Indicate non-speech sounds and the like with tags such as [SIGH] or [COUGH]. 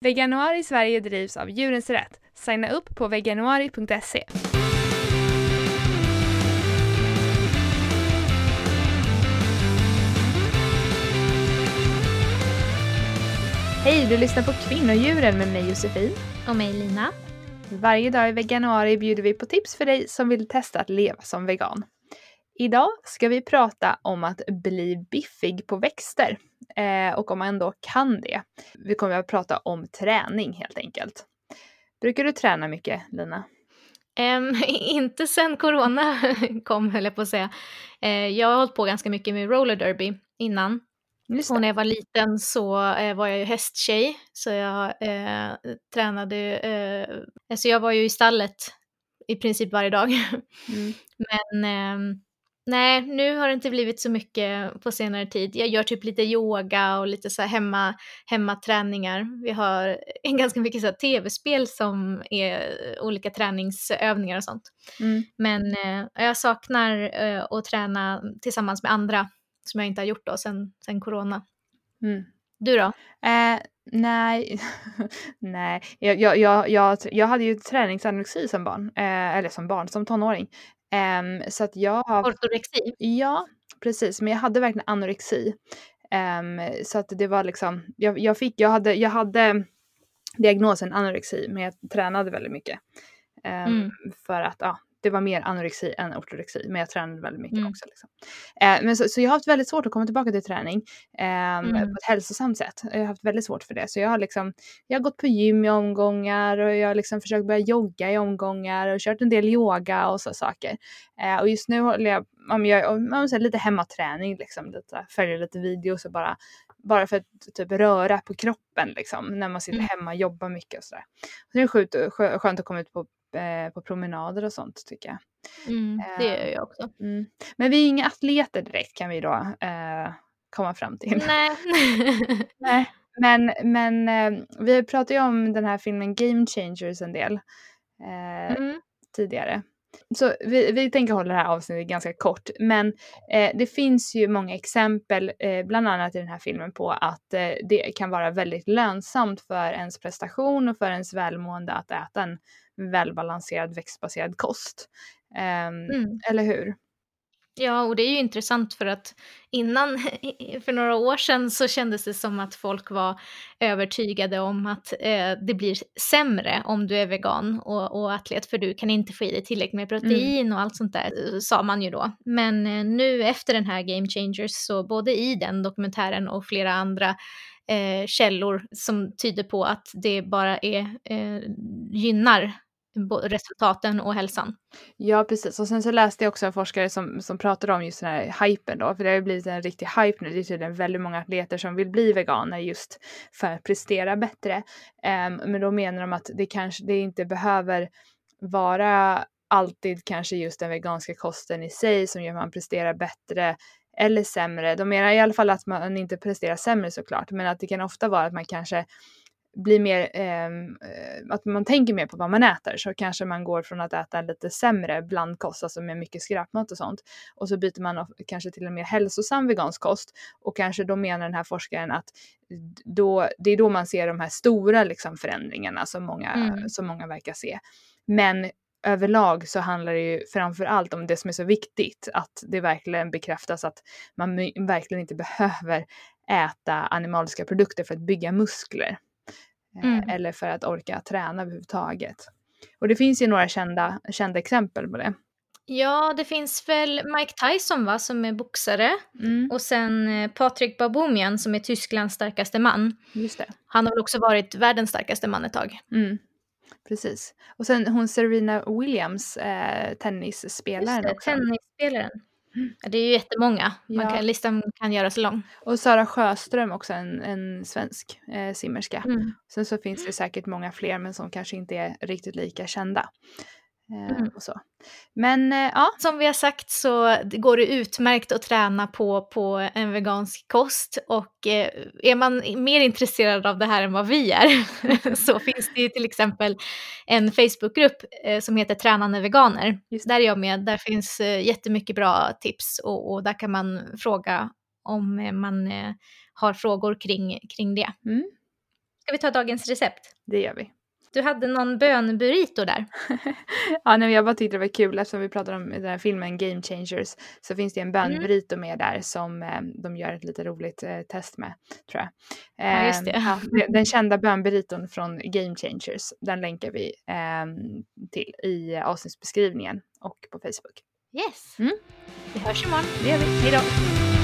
Veganuari Sverige drivs av Djurens Rätt. Signa upp på veganuari.se. Hej, du lyssnar på Kvinnodjuren med mig Josefin. Och mig Lina. Varje dag i veganuari bjuder vi på tips för dig som vill testa att leva som vegan. Idag ska vi prata om att bli biffig på växter eh, och om man ändå kan det. Vi kommer att prata om träning helt enkelt. Brukar du träna mycket Lina? Um, [LAUGHS] inte sen corona [LAUGHS] kom höll jag på att säga. Uh, jag har hållit på ganska mycket med roller derby innan. Och när jag var liten så eh, var jag ju hästtjej, så jag eh, tränade, eh, alltså jag var ju i stallet i princip varje dag. Mm. [LAUGHS] Men eh, nej, nu har det inte blivit så mycket på senare tid. Jag gör typ lite yoga och lite så här hemma, hemmaträningar. Vi har en [LAUGHS] ganska mycket så tv-spel som är olika träningsövningar och sånt. Mm. Men eh, jag saknar eh, att träna tillsammans med andra som jag inte har gjort då sen, sen corona. Mm. Du då? Eh, nej, [LAUGHS] nej. Jag, jag, jag, jag, hade ju träningsanorexi som barn, eh, eller som barn, som tonåring. Eh, så att jag har... Ortorexi? Ja, precis. Men jag hade verkligen anorexi. Um, så att det var liksom, jag, jag, fick, jag hade, jag hade diagnosen anorexi men jag tränade väldigt mycket. Um, mm. För att ja, det var mer anorexi än ortorexi, men jag tränade väldigt mycket mm. också. Liksom. Eh, men så, så, jag har haft väldigt svårt att komma tillbaka till träning eh, mm. på ett hälsosamt sätt. Jag har haft väldigt svårt för det. Så jag har, liksom, jag har gått på gym i omgångar och jag har liksom försökt börja jogga i omgångar och kört en del yoga och så saker. Eh, och just nu håller jag, om jag om, säga, lite hemmaträning, liksom, lite, följer lite videos och bara bara för att typ röra på kroppen liksom när man sitter mm. hemma och jobbar mycket och sådär. Så det är skönt att komma ut på eh, på promenader och sånt tycker jag. Mm, det gör jag också. Mm. Men vi är inga atleter direkt kan vi då eh, komma fram till. Nej. [LAUGHS] Nej. Men, men eh, vi pratade ju om den här filmen Game Changers en del eh, mm. tidigare. Så vi, vi tänker hålla det här avsnittet ganska kort, men eh, det finns ju många exempel, eh, bland annat i den här filmen, på att eh, det kan vara väldigt lönsamt för ens prestation och för ens välmående att äta en välbalanserad växtbaserad kost. Um, mm. Eller hur? Ja, och det är ju intressant för att innan, [LAUGHS] för några år sedan, så kändes det som att folk var övertygade om att eh, det blir sämre om du är vegan och, och atlet, för du kan inte få i dig tillräckligt med protein mm. och allt sånt där, sa man ju då. Men eh, nu efter den här Game Changers, så både i den dokumentären och flera andra eh, källor som tyder på att det bara är, eh, gynnar resultaten och hälsan. Ja precis och sen så läste jag också en forskare som, som pratade om just den här hypen då för det har ju blivit en riktig hype nu. Det är tydligen väldigt många atleter som vill bli veganer just för att prestera bättre. Um, men då menar de att det kanske det inte behöver vara alltid kanske just den veganska kosten i sig som gör att man presterar bättre eller sämre. De menar i alla fall att man inte presterar sämre såklart, men att det kan ofta vara att man kanske blir mer, ehm, eh, att man tänker mer på vad man äter så kanske man går från att äta lite sämre blandkost, alltså med mycket skräpmat och sånt och så byter man kanske till en mer hälsosam vegansk kost och kanske då menar den här forskaren att då, det är då man ser de här stora liksom förändringarna som många, mm. som många verkar se. Men överlag så handlar det ju framför allt om det som är så viktigt, att det verkligen bekräftas att man verkligen inte behöver äta animaliska produkter för att bygga muskler. Eh, mm. eller för att orka träna överhuvudtaget. Och det finns ju några kända, kända exempel på det. Ja, det finns väl Mike Tyson va, som är boxare. Mm. Och sen eh, Patrik Baboumian som är Tysklands starkaste man. Just det. Han har väl också varit världens starkaste man ett tag. Mm. Precis. Och sen hon Serena Williams, eh, tennisspelaren Just det, också. tennisspelaren. Det är ju jättemånga. Man ja. kan, listan kan göras lång. Och Sara Sjöström också en, en svensk eh, simmerska. Mm. Sen så finns det säkert många fler men som kanske inte är riktigt lika kända. Eh, mm. och så. Men eh, ja. Som vi har sagt så går det utmärkt att träna på, på en vegansk kost och eh, är man mer intresserad av det här än vad vi är [LAUGHS] så finns det till exempel en Facebookgrupp som heter Tränande veganer. Just där är jag med, där finns jättemycket bra tips och, och där kan man fråga om man har frågor kring, kring det. Mm. Ska vi ta dagens recept? Det gör vi. Du hade någon bönburrito där. [LAUGHS] ja, nej, jag bara tyckte det var kul eftersom vi pratade om den här filmen Game Changers så finns det en bönburrito mm. med där som eh, de gör ett lite roligt eh, test med tror jag. Eh, ja, just det. Ja, den kända bönburiton från Game Changers, den länkar vi ehm, till i avsnittsbeskrivningen och på Facebook. Yes. Mm. Vi hörs imorgon. Det gör vi. Hej då.